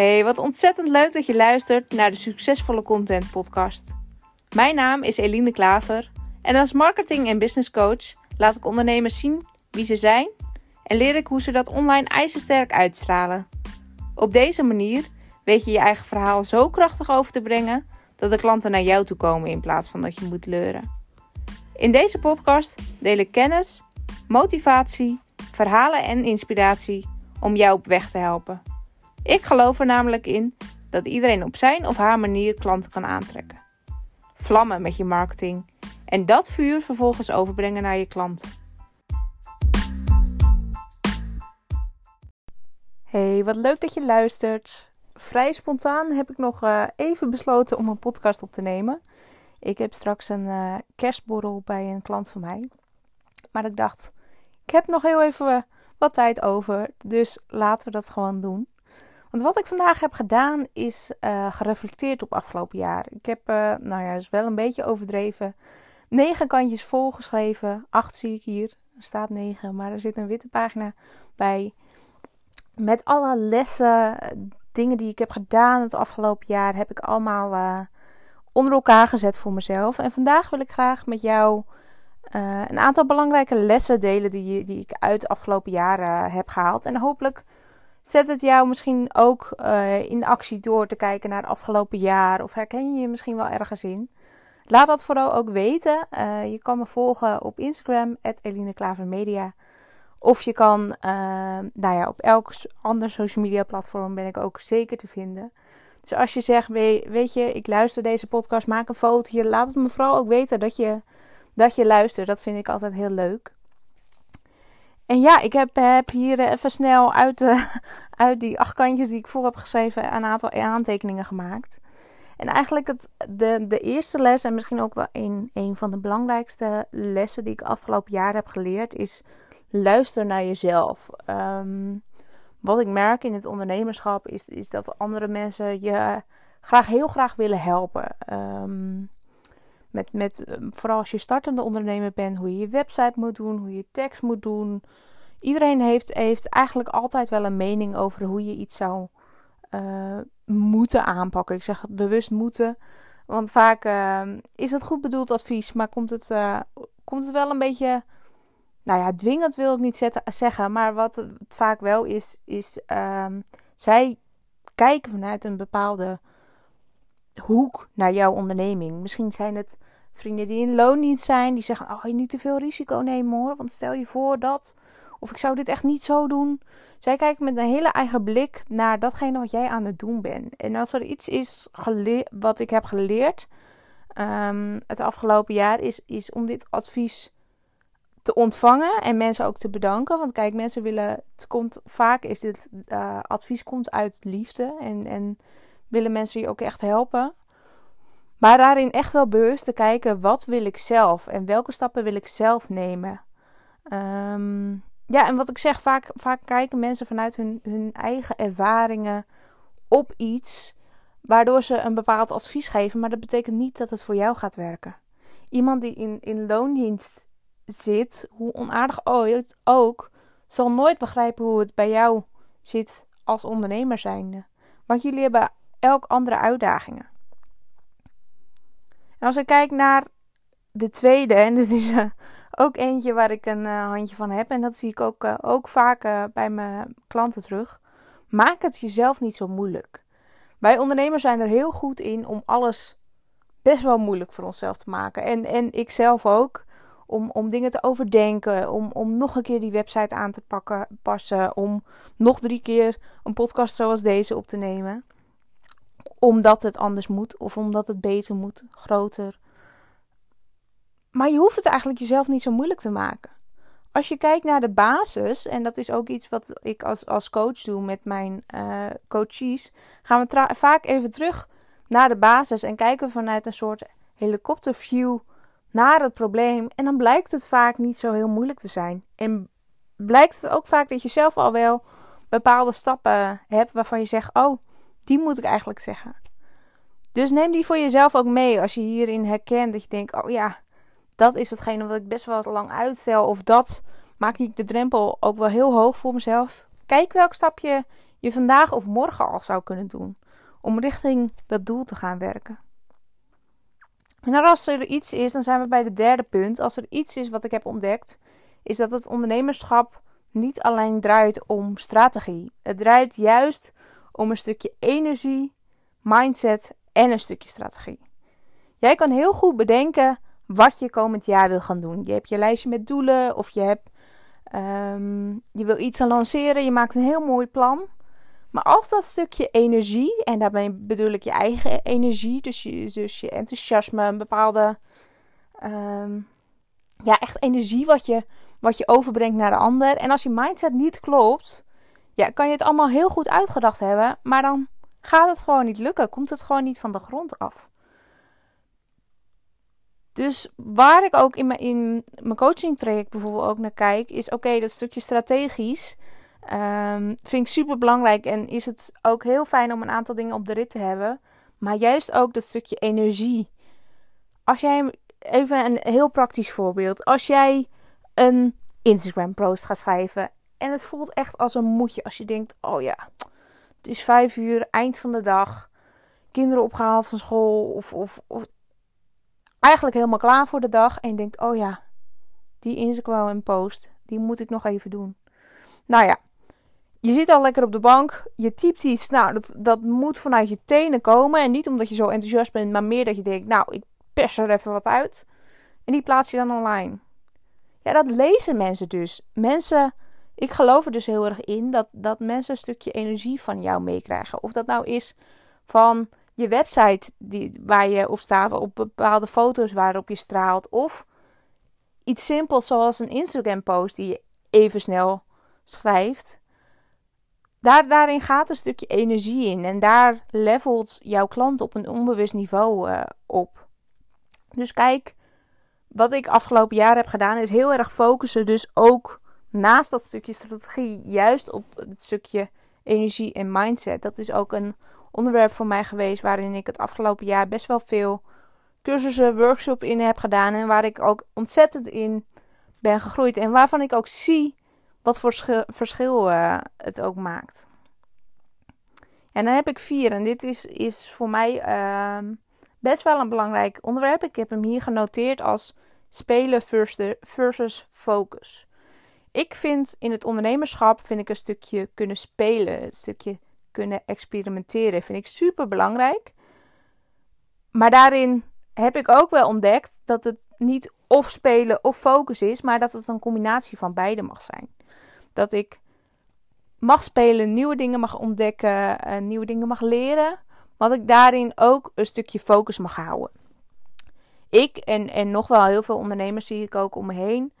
Hey, wat ontzettend leuk dat je luistert naar de Succesvolle Content Podcast. Mijn naam is Eline Klaver en als marketing- en business coach laat ik ondernemers zien wie ze zijn en leer ik hoe ze dat online ijzersterk uitstralen. Op deze manier weet je je eigen verhaal zo krachtig over te brengen dat de klanten naar jou toe komen in plaats van dat je moet leuren. In deze podcast deel ik kennis, motivatie, verhalen en inspiratie om jou op weg te helpen. Ik geloof er namelijk in dat iedereen op zijn of haar manier klanten kan aantrekken. Vlammen met je marketing en dat vuur vervolgens overbrengen naar je klant. Hey, wat leuk dat je luistert. Vrij spontaan heb ik nog uh, even besloten om een podcast op te nemen. Ik heb straks een uh, kerstborrel bij een klant van mij. Maar ik dacht, ik heb nog heel even wat tijd over. Dus laten we dat gewoon doen. Want wat ik vandaag heb gedaan is uh, gereflecteerd op afgelopen jaar. Ik heb, uh, nou ja, is wel een beetje overdreven. Negen kantjes volgeschreven. Acht zie ik hier. Er staat negen, maar er zit een witte pagina bij. Met alle lessen, dingen die ik heb gedaan het afgelopen jaar, heb ik allemaal onder elkaar gezet voor mezelf. En vandaag wil ik graag met jou een aantal belangrijke lessen delen die, die ik uit de afgelopen jaren heb gehaald. En hopelijk Zet het jou misschien ook uh, in actie door te kijken naar het afgelopen jaar. Of herken je je misschien wel ergens in. Laat dat vooral ook weten. Uh, je kan me volgen op Instagram, Eline Klavermedia. Of je kan, uh, nou ja, op elk ander social media platform ben ik ook zeker te vinden. Dus als je zegt, weet je, ik luister deze podcast, maak een foto. Laat het me vooral ook weten dat je, dat je luistert. Dat vind ik altijd heel leuk. En ja, ik heb, heb hier even snel uit, de, uit die acht kantjes die ik voor heb geschreven een aantal aantekeningen gemaakt. En eigenlijk het, de, de eerste les, en misschien ook wel een, van de belangrijkste lessen die ik afgelopen jaar heb geleerd, is luister naar jezelf. Um, wat ik merk in het ondernemerschap is, is dat andere mensen je graag heel graag willen helpen. Um, met, met, ehm, vooral als je startende ondernemer bent, hoe je je website moet doen, hoe je tekst moet doen. Iedereen heeft, heeft eigenlijk altijd wel een mening over hoe je iets zou uh, moeten aanpakken. Ik zeg bewust moeten, want vaak uh, is het goed bedoeld advies, maar komt het, uh, komt het wel een beetje. Nou ja, dwingend wil ik niet zetten, zeggen, maar wat het vaak wel is, is um, zij kijken vanuit een bepaalde hoek naar jouw onderneming. Misschien zijn het vrienden die in loondienst zijn, die zeggen: Oh, je niet te veel risico nemen hoor. Want stel je voor dat. Of ik zou dit echt niet zo doen. Zij kijken met een hele eigen blik naar datgene wat jij aan het doen bent. En als er iets is wat ik heb geleerd um, het afgelopen jaar, is, is om dit advies te ontvangen en mensen ook te bedanken. Want kijk, mensen willen. Het komt, vaak is dit uh, advies komt uit liefde. En, en willen mensen je ook echt helpen. Maar daarin echt wel bewust te kijken, wat wil ik zelf en welke stappen wil ik zelf nemen. Um, ja, en wat ik zeg, vaak, vaak kijken mensen vanuit hun, hun eigen ervaringen op iets, waardoor ze een bepaald advies geven, maar dat betekent niet dat het voor jou gaat werken. Iemand die in, in loondienst zit, hoe onaardig ooit ook, zal nooit begrijpen hoe het bij jou zit als ondernemer zijnde. Want jullie hebben elk andere uitdagingen. En als ik kijk naar de tweede, en dit is uh, ook eentje waar ik een uh, handje van heb, en dat zie ik ook, uh, ook vaak bij mijn klanten terug. Maak het jezelf niet zo moeilijk. Wij ondernemers zijn er heel goed in om alles best wel moeilijk voor onszelf te maken. En, en ik zelf ook. Om, om dingen te overdenken. Om, om nog een keer die website aan te pakken, passen. Om nog drie keer een podcast zoals deze op te nemen omdat het anders moet of omdat het beter moet, groter. Maar je hoeft het eigenlijk jezelf niet zo moeilijk te maken. Als je kijkt naar de basis, en dat is ook iets wat ik als, als coach doe met mijn uh, coaches, gaan we vaak even terug naar de basis en kijken vanuit een soort helikopterview naar het probleem. En dan blijkt het vaak niet zo heel moeilijk te zijn. En blijkt het ook vaak dat je zelf al wel bepaalde stappen hebt waarvan je zegt: Oh, die moet ik eigenlijk zeggen. Dus neem die voor jezelf ook mee als je hierin herkent dat je denkt: oh ja, dat is hetgene wat ik best wel lang uitstel. Of dat maak ik de drempel ook wel heel hoog voor mezelf. Kijk welk stapje je vandaag of morgen al zou kunnen doen om richting dat doel te gaan werken. En als er iets is, dan zijn we bij het derde punt. Als er iets is wat ik heb ontdekt, is dat het ondernemerschap niet alleen draait om strategie. Het draait juist om een stukje energie, mindset en een stukje strategie. Jij kan heel goed bedenken wat je komend jaar wil gaan doen. Je hebt je lijstje met doelen of je, hebt, um, je wil iets aan lanceren. Je maakt een heel mooi plan. Maar als dat stukje energie, en daarmee bedoel ik je eigen energie, dus je, dus je enthousiasme, een bepaalde, um, ja, echt energie wat je, wat je overbrengt naar de ander. En als je mindset niet klopt, ja, kan je het allemaal heel goed uitgedacht hebben, maar dan gaat het gewoon niet lukken. Komt het gewoon niet van de grond af. Dus waar ik ook in mijn, in mijn coaching traject bijvoorbeeld ook naar kijk, is oké, dat stukje strategisch um, vind ik super belangrijk. En is het ook heel fijn om een aantal dingen op de rit te hebben. Maar juist ook dat stukje energie. Als jij, even een heel praktisch voorbeeld. Als jij een Instagram post gaat schrijven. En het voelt echt als een moedje. Als je denkt, oh ja, het is vijf uur, eind van de dag. Kinderen opgehaald van school. Of, of, of eigenlijk helemaal klaar voor de dag. En je denkt, oh ja, die Instagram post, die moet ik nog even doen. Nou ja, je zit al lekker op de bank, je typt iets. Nou, dat, dat moet vanuit je tenen komen. En niet omdat je zo enthousiast bent, maar meer dat je denkt, nou, ik pers er even wat uit. En die plaats je dan online. Ja, dat lezen mensen dus. Mensen, ik geloof er dus heel erg in dat, dat mensen een stukje energie van jou meekrijgen. Of dat nou is van je website die, waar je op staat, op bepaalde foto's waarop je straalt. Of iets simpels zoals een Instagram post die je even snel schrijft. Daar, daarin gaat een stukje energie in. En daar levelt jouw klant op een onbewust niveau uh, op. Dus kijk, wat ik afgelopen jaar heb gedaan, is heel erg focussen. Dus ook naast dat stukje strategie, juist op het stukje energie en mindset. Dat is ook een onderwerp voor mij geweest waarin ik het afgelopen jaar best wel veel cursussen, workshops in heb gedaan. En waar ik ook ontzettend in ben gegroeid. En waarvan ik ook zie wat voor verschil uh, het ook maakt. En dan heb ik vier. En dit is, is voor mij uh, best wel een belangrijk onderwerp. Ik heb hem hier genoteerd als spelen versus focus. Ik vind in het ondernemerschap vind ik een stukje kunnen spelen, een stukje kunnen experimenteren, vind ik super belangrijk. Maar daarin heb ik ook wel ontdekt dat het niet of spelen of focus is, maar dat het een combinatie van beide mag zijn. Dat ik mag spelen, nieuwe dingen mag ontdekken, nieuwe dingen mag leren, maar dat ik daarin ook een stukje focus mag houden. Ik en, en nog wel heel veel ondernemers zie ik ook om me heen,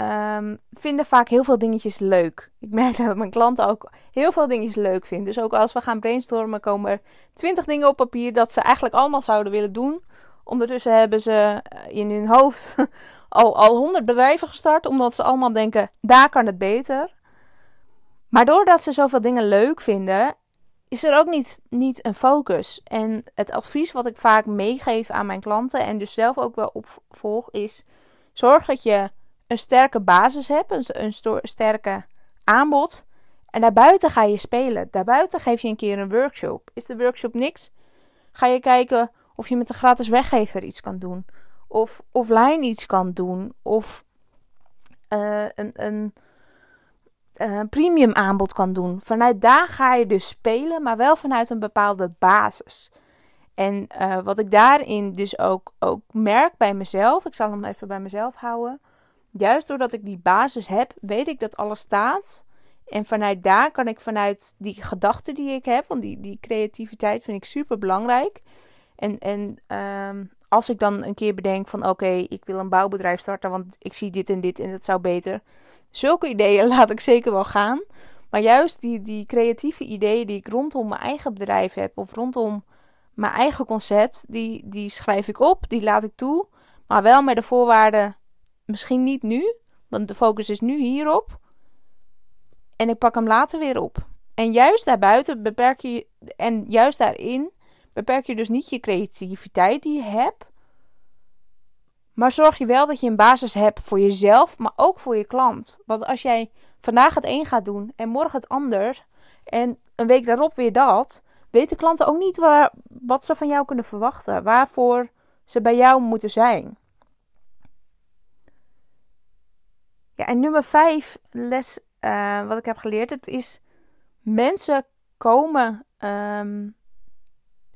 um, vinden vaak heel veel dingetjes leuk. Ik merk dat mijn klanten ook heel veel dingetjes leuk vinden. Dus ook als we gaan brainstormen, komen er twintig dingen op papier dat ze eigenlijk allemaal zouden willen doen. Ondertussen hebben ze eh, in hun hoofd al, al 100 bedrijven gestart, omdat ze allemaal denken: daar kan het beter. Maar doordat ze zoveel dingen leuk vinden, is er ook niet, niet een focus. En het advies wat ik vaak meegeef aan mijn klanten en dus zelf ook wel opvolg, is: zorg dat je een sterke basis hebt, een, een sterke aanbod. En daarbuiten ga je spelen. Daarbuiten geef je een keer een workshop. Is de workshop niks? Ga je kijken of je met een gratis weggever iets kan doen. Of offline iets kan doen. Of uh, een, een, een premium aanbod kan doen. Vanuit daar ga je dus spelen, maar wel vanuit een bepaalde basis. En uh, wat ik daarin dus ook, ook merk bij mezelf, ik zal hem even bij mezelf houden. Juist doordat ik die basis heb, weet ik dat alles staat. En vanuit daar kan ik vanuit die gedachten die ik heb, want die, die creativiteit vind ik super belangrijk. En, en um, als ik dan een keer bedenk van oké, ik wil een bouwbedrijf starten, want ik zie dit en dit en dat zou beter. Zulke ideeën laat ik zeker wel gaan. Maar juist die, die creatieve ideeën die ik rondom mijn eigen bedrijf heb, of rondom mijn eigen concept, die, die schrijf ik op, die laat ik toe. Maar wel met de voorwaarde Misschien niet nu, want de focus is nu hierop. En ik pak hem later weer op. En juist daarbuiten beperk je, en juist daarin beperk je dus niet je creativiteit die je hebt, Maar zorg je wel dat je een basis hebt voor jezelf, maar ook voor je klant. Want als jij vandaag het een gaat doen en morgen het ander en een week daarop weer dat, weten klanten ook niet waar, wat ze van jou kunnen verwachten, waarvoor ze bij jou moeten zijn. Ja, en nummer vijf les uh, wat ik heb geleerd, het is mensen komen um,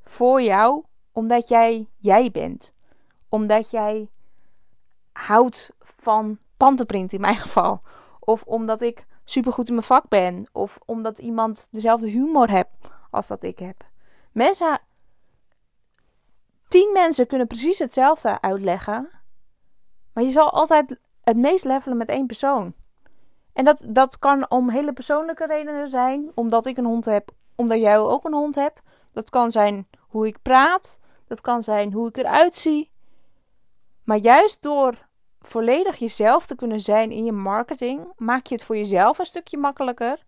voor jou omdat jij jij bent. Omdat jij houdt van pantenprint in mijn geval. Of omdat ik supergoed in mijn vak ben. Of omdat iemand dezelfde humor heeft als dat ik heb. Mensen, tien mensen kunnen precies hetzelfde uitleggen. Maar je zal altijd het meest levelen met één persoon. En dat, dat kan om hele persoonlijke redenen zijn. Omdat ik een hond heb, omdat jij ook een hond hebt. Dat kan zijn hoe ik praat. Dat kan zijn hoe ik eruit zie. Maar juist door volledig jezelf te kunnen zijn in je marketing, maak je het voor jezelf een stukje makkelijker.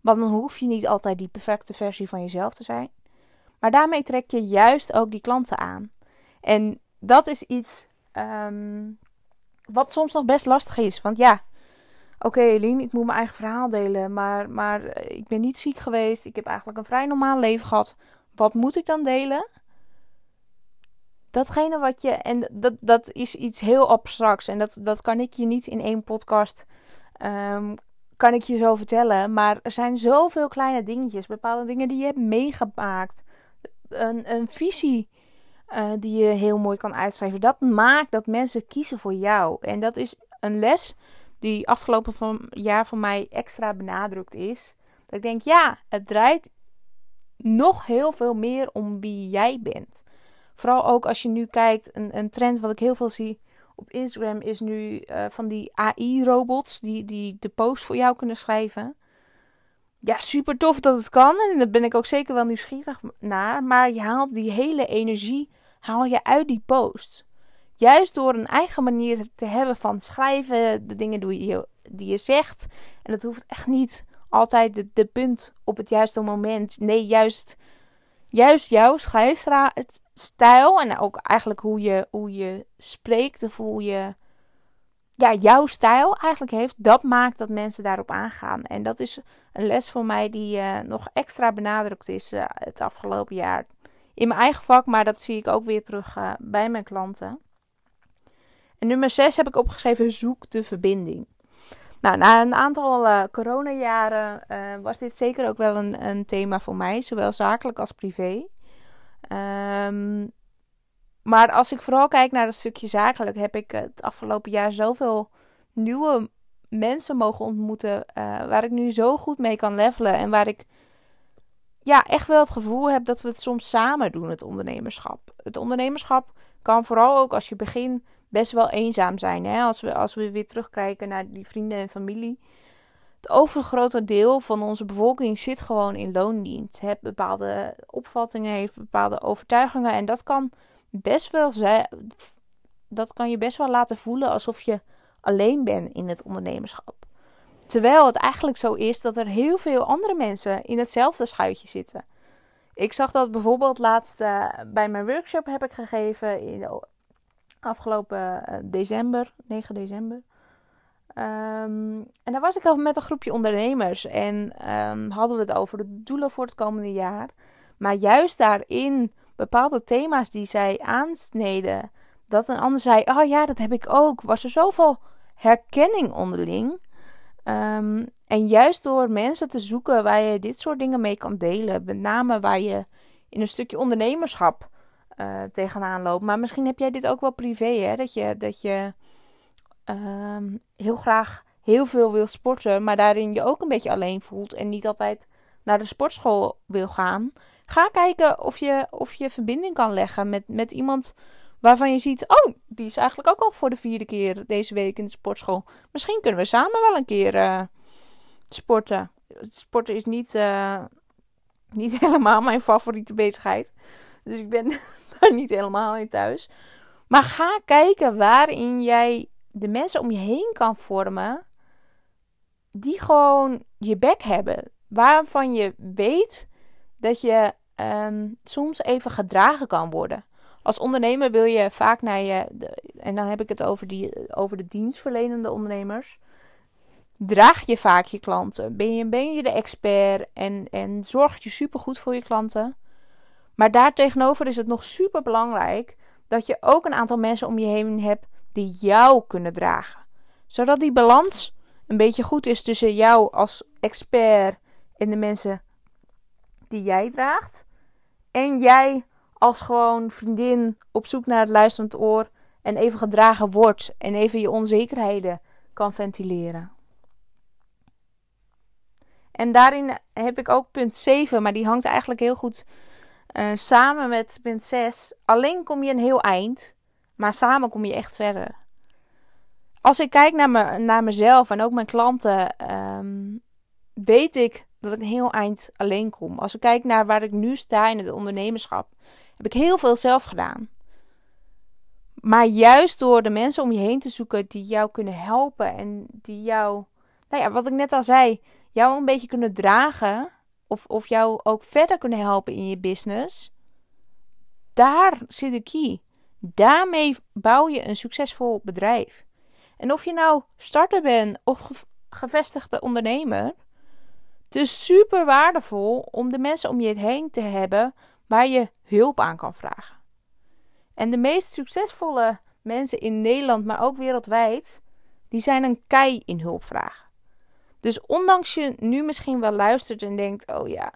Want dan hoef je niet altijd die perfecte versie van jezelf te zijn. Maar daarmee trek je juist ook die klanten aan. En dat is iets ehm, wat soms nog best lastig is. Want ja, oké Eline, ik moet mijn eigen verhaal delen. Maar, maar eh, ik ben niet ziek geweest. Ik heb eigenlijk een vrij normaal leven gehad. Wat moet ik dan delen? Datgene wat je. En dat, dat is iets heel abstracts. En dat, dat kan ik je niet in één podcast. Um, kan ik je zo vertellen. Maar er zijn zoveel kleine dingetjes. Bepaalde dingen die je hebt meegemaakt. Een, een visie. Uh, die je heel mooi kan uitschrijven. Dat maakt dat mensen kiezen voor jou. En dat is een les die afgelopen jaar voor mij extra benadrukt is. Dat ik denk, ja, het draait nog heel veel meer om wie jij bent. Vooral ook als je nu kijkt, een, een trend wat ik heel veel zie op Instagram is nu uh, van die AI-robots die, die de post voor jou kunnen schrijven. Ja, super tof dat het kan en daar ben ik ook zeker wel nieuwsgierig naar. Maar je haalt die hele energie haal je uit die post. Juist door een eigen manier te hebben van schrijven, de dingen die je, die je zegt. En dat hoeft echt niet altijd de, de punt op het juiste moment. Nee, juist, juist jouw schrijfstijl en ook eigenlijk hoe je, hoe je spreekt of hoe je ja, jouw stijl eigenlijk heeft, dat maakt dat mensen daarop aangaan. En dat is een les voor mij die uh, nog extra benadrukt is uh, het afgelopen jaar. In mijn eigen vak, maar dat zie ik ook weer terug uh, bij mijn klanten. En nummer 6 heb ik opgeschreven: zoek de verbinding. Nou, na een aantal uh, coronajaren uh, was dit zeker ook wel een, een, thema voor mij, zowel zakelijk als privé. Um, maar als ik vooral kijk naar het stukje zakelijk, heb ik het afgelopen jaar zoveel nieuwe mensen mogen ontmoeten. Waar ik nu zo goed mee kan levelen. En waar ik ja, echt wel het gevoel heb dat we het soms samen doen, het ondernemerschap. Het ondernemerschap kan vooral ook als je begint best wel eenzaam zijn. Hè? Als, we, als we weer terugkijken naar die vrienden en familie. Het overgrote deel van onze bevolking zit gewoon in loondienst. Heeft bepaalde opvattingen, heeft bepaalde overtuigingen. En dat kan best wel. Dat kan je best wel laten voelen alsof je alleen bent in het ondernemerschap. Terwijl het eigenlijk zo is dat er heel veel andere mensen in hetzelfde schuitje zitten. Ik zag dat bijvoorbeeld laatst uh, bij mijn workshop heb ik gegeven in afgelopen uh, december, 9 december. Um, en daar was ik al met een groepje ondernemers en um, hadden we het over de doelen voor het komende jaar. Maar juist daarin bepaalde thema's die zij aansneden, dat een ander zei: Oh ja, dat heb ik ook. Was er zoveel herkenning onderling. Um, en juist door mensen te zoeken waar je dit soort dingen mee kan delen, met name waar je in een stukje ondernemerschap uh, tegenaan loopt. Maar misschien heb jij dit ook wel privé, hè? Dat je, dat je um, heel graag heel veel wil sporten, maar daarin je ook een beetje alleen voelt en niet altijd naar de sportschool wil gaan. Ga kijken of je, of je verbinding kan leggen met, met iemand waarvan je ziet: oh, die is eigenlijk ook al voor de vierde keer deze week in de sportschool. Misschien kunnen we samen wel een keer uh, sporten. Sporten is niet, uh, niet helemaal mijn favoriete bezigheid. Dus ik ben daar niet helemaal in thuis. Maar ga kijken waarin jij de mensen om je heen kan vormen. Die gewoon je bek hebben. Waarvan je weet dat je um, soms even gedragen kan worden. Als ondernemer wil je vaak naar je, en dan heb ik het over, die, over de dienstverlenende ondernemers. Draag je vaak je klanten? Ben je, ben je de expert en, en zorg je supergoed voor je klanten? Maar daartegenover is het nog super belangrijk dat je ook een aantal mensen om je heen hebt die jou kunnen dragen. Zodat die balans een beetje goed is tussen jou als expert en de mensen die jij draagt. En jij als gewoon vriendin op zoek naar het luisterend oor en even gedragen wordt en even je onzekerheden kan ventileren. En daarin heb ik ook punt 7, maar die hangt eigenlijk heel goed uh, samen met punt 6. Alleen kom je een heel eind, maar samen kom je echt verder. Als ik kijk naar, me, naar mezelf en ook mijn klanten, um, weet ik dat ik een heel eind alleen kom. Als ik kijk naar waar ik nu sta in het ondernemerschap, heb ik heel veel zelf gedaan. Maar juist door de mensen om je heen te zoeken die jou kunnen helpen en die jou, nou ja, wat ik net al zei, jou een beetje kunnen dragen of, of jou ook verder kunnen helpen in je business, daar zit de key. Daarmee bouw je een succesvol bedrijf. En of je nou starter bent of gevestigde ondernemer, het is super waardevol om de mensen om je heen te hebben waar je hulp aan kan vragen. En de meest succesvolle mensen in Nederland, maar ook wereldwijd, die zijn een kei in hulp vragen. Dus ondanks je nu misschien wel luistert en denkt: oh ja,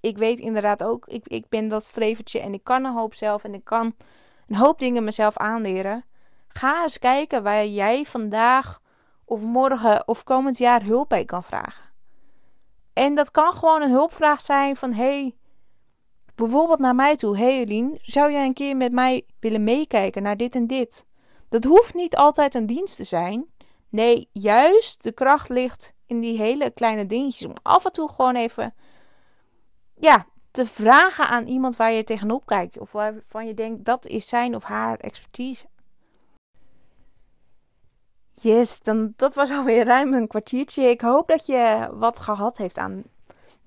ik weet inderdaad ook, ik, ik ben dat strevertje en ik kan een hoop zelf en ik kan een hoop dingen mezelf aanleren. Ga eens kijken waar jij vandaag of morgen of komend jaar hulp bij kan vragen. En dat kan gewoon een hulpvraag zijn van: hey, bijvoorbeeld naar mij toe. Hey Eline, zou jij een keer met mij willen meekijken naar dit en dit? Dat hoeft niet altijd een dienst te zijn. Nee, juist de kracht ligt in die hele kleine dingetjes. Om af en toe gewoon even ja, te vragen aan iemand waar je tegenop kijkt. Of waarvan je denkt dat is zijn of haar expertise. Yes, dan, dat was alweer ruim een kwartiertje. Ik hoop dat je wat gehad heeft aan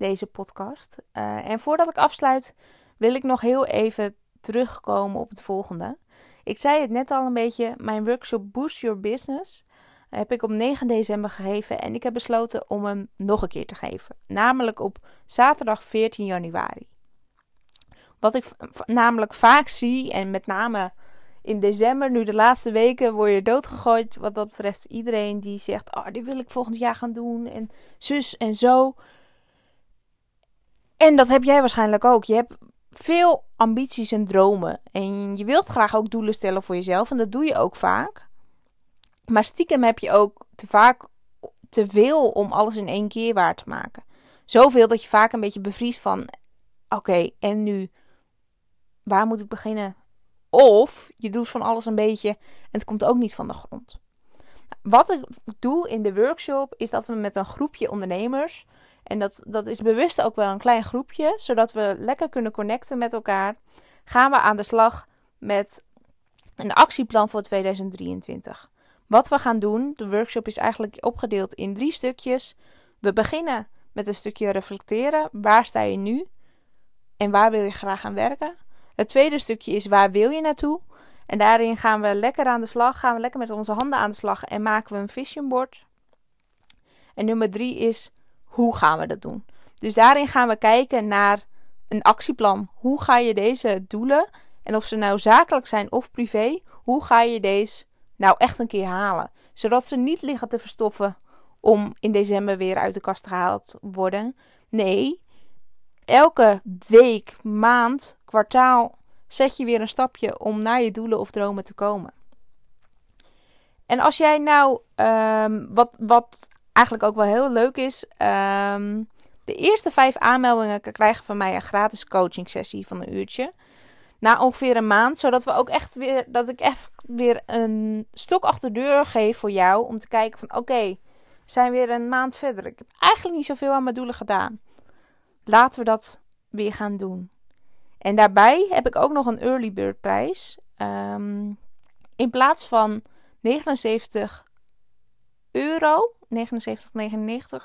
deze podcast. Uh, en voordat ik afsluit, wil ik nog heel even terugkomen op het volgende. Ik zei het net al een beetje, mijn workshop Boost Your Business heb ik op 9 december gegeven en ik heb besloten om hem nog een keer te geven. Namelijk op zaterdag 14 januari. Wat ik namelijk vaak zie, en met name in december, nu de laatste weken, word je doodgegooid. Wat dat betreft iedereen die zegt: Oh, die wil ik volgend jaar gaan doen. En zus en zo. En dat heb jij waarschijnlijk ook. Je hebt veel ambities en dromen. En je wilt graag ook doelen stellen voor jezelf. En dat doe je ook vaak. Maar stiekem heb je ook te vaak te veel om alles in één keer waar te maken. Zoveel dat je vaak een beetje bevriest van: oké, en nu? Waar moet ik beginnen? Of je doet van alles een beetje en het komt ook niet van de grond. Wat ik doe in de workshop is dat we met een groepje ondernemers, en dat, dat is bewust ook wel een klein groepje, zodat we lekker kunnen connecten met elkaar, gaan we aan de slag met een actieplan voor 2023. Wat we gaan doen, de workshop is eigenlijk opgedeeld in drie stukjes. We beginnen met een stukje reflecteren. Waar sta je nu? En waar wil je graag aan werken? Het tweede stukje is waar wil je naartoe? En daarin gaan we lekker aan de slag, gaan we lekker met onze handen aan de slag en maken we een vision board. En nummer drie is hoe gaan we dat doen? Dus daarin gaan we kijken naar een actieplan. Hoe ga je deze doelen, en of ze nou zakelijk zijn of privé, hoe ga je deze nou echt een keer halen? Zodat ze niet liggen te verstoffen om in december weer uit de kast gehaald worden. Nee, elke week, maand, kwartaal zet je weer een stapje om naar je doelen of dromen te komen. En als jij nou, um, wat, wat eigenlijk ook wel heel leuk is, um, de eerste vijf aanmeldingen krijgen van mij een gratis coaching sessie van een uurtje. Na ongeveer een maand, zodat we ook echt weer, dat ik echt weer een stok achter de deur geef voor jou. Om te kijken van oké, we zijn weer een maand verder. Ik heb eigenlijk niet zoveel aan mijn doelen gedaan. Laten we dat weer gaan doen. En daarbij heb ik ook nog een early bird prijs. Um, in plaats van 79 euro, 79,99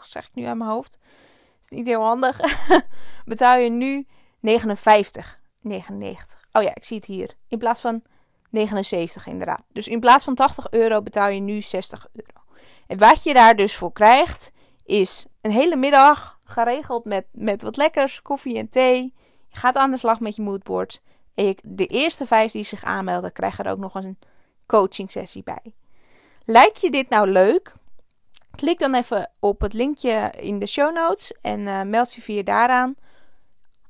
zeg ik nu aan mijn hoofd. Is niet heel handig. betaal je nu 59,99 Oh ja, ik zie het hier. In plaats van 79 inderdaad. Dus in plaats van 80 euro betaal je nu 60 euro. En wat je daar dus voor krijgt, is een hele middag geregeld met, met wat lekkers, koffie en thee. Je gaat aan de slag met je moodboard. En de eerste vijf die zich aanmelden, krijgen er ook nog eens een coaching sessie bij. Lijkt je dit nou leuk? Klik dan even op het linkje in de show notes en uh, meld je via daaraan.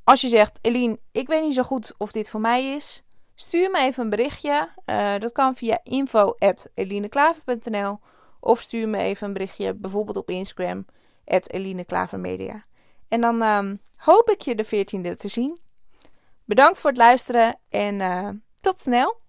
Als je zegt, Eline, ik weet niet zo goed of dit voor mij is, stuur me even een berichtje. Uh, dat kan via info.elineklaver.nl of stuur me even een berichtje, bijvoorbeeld op Instagram, @elineklavermedia. En dan um, hoop ik je de 14e te zien. Bedankt voor het luisteren en uh, tot snel!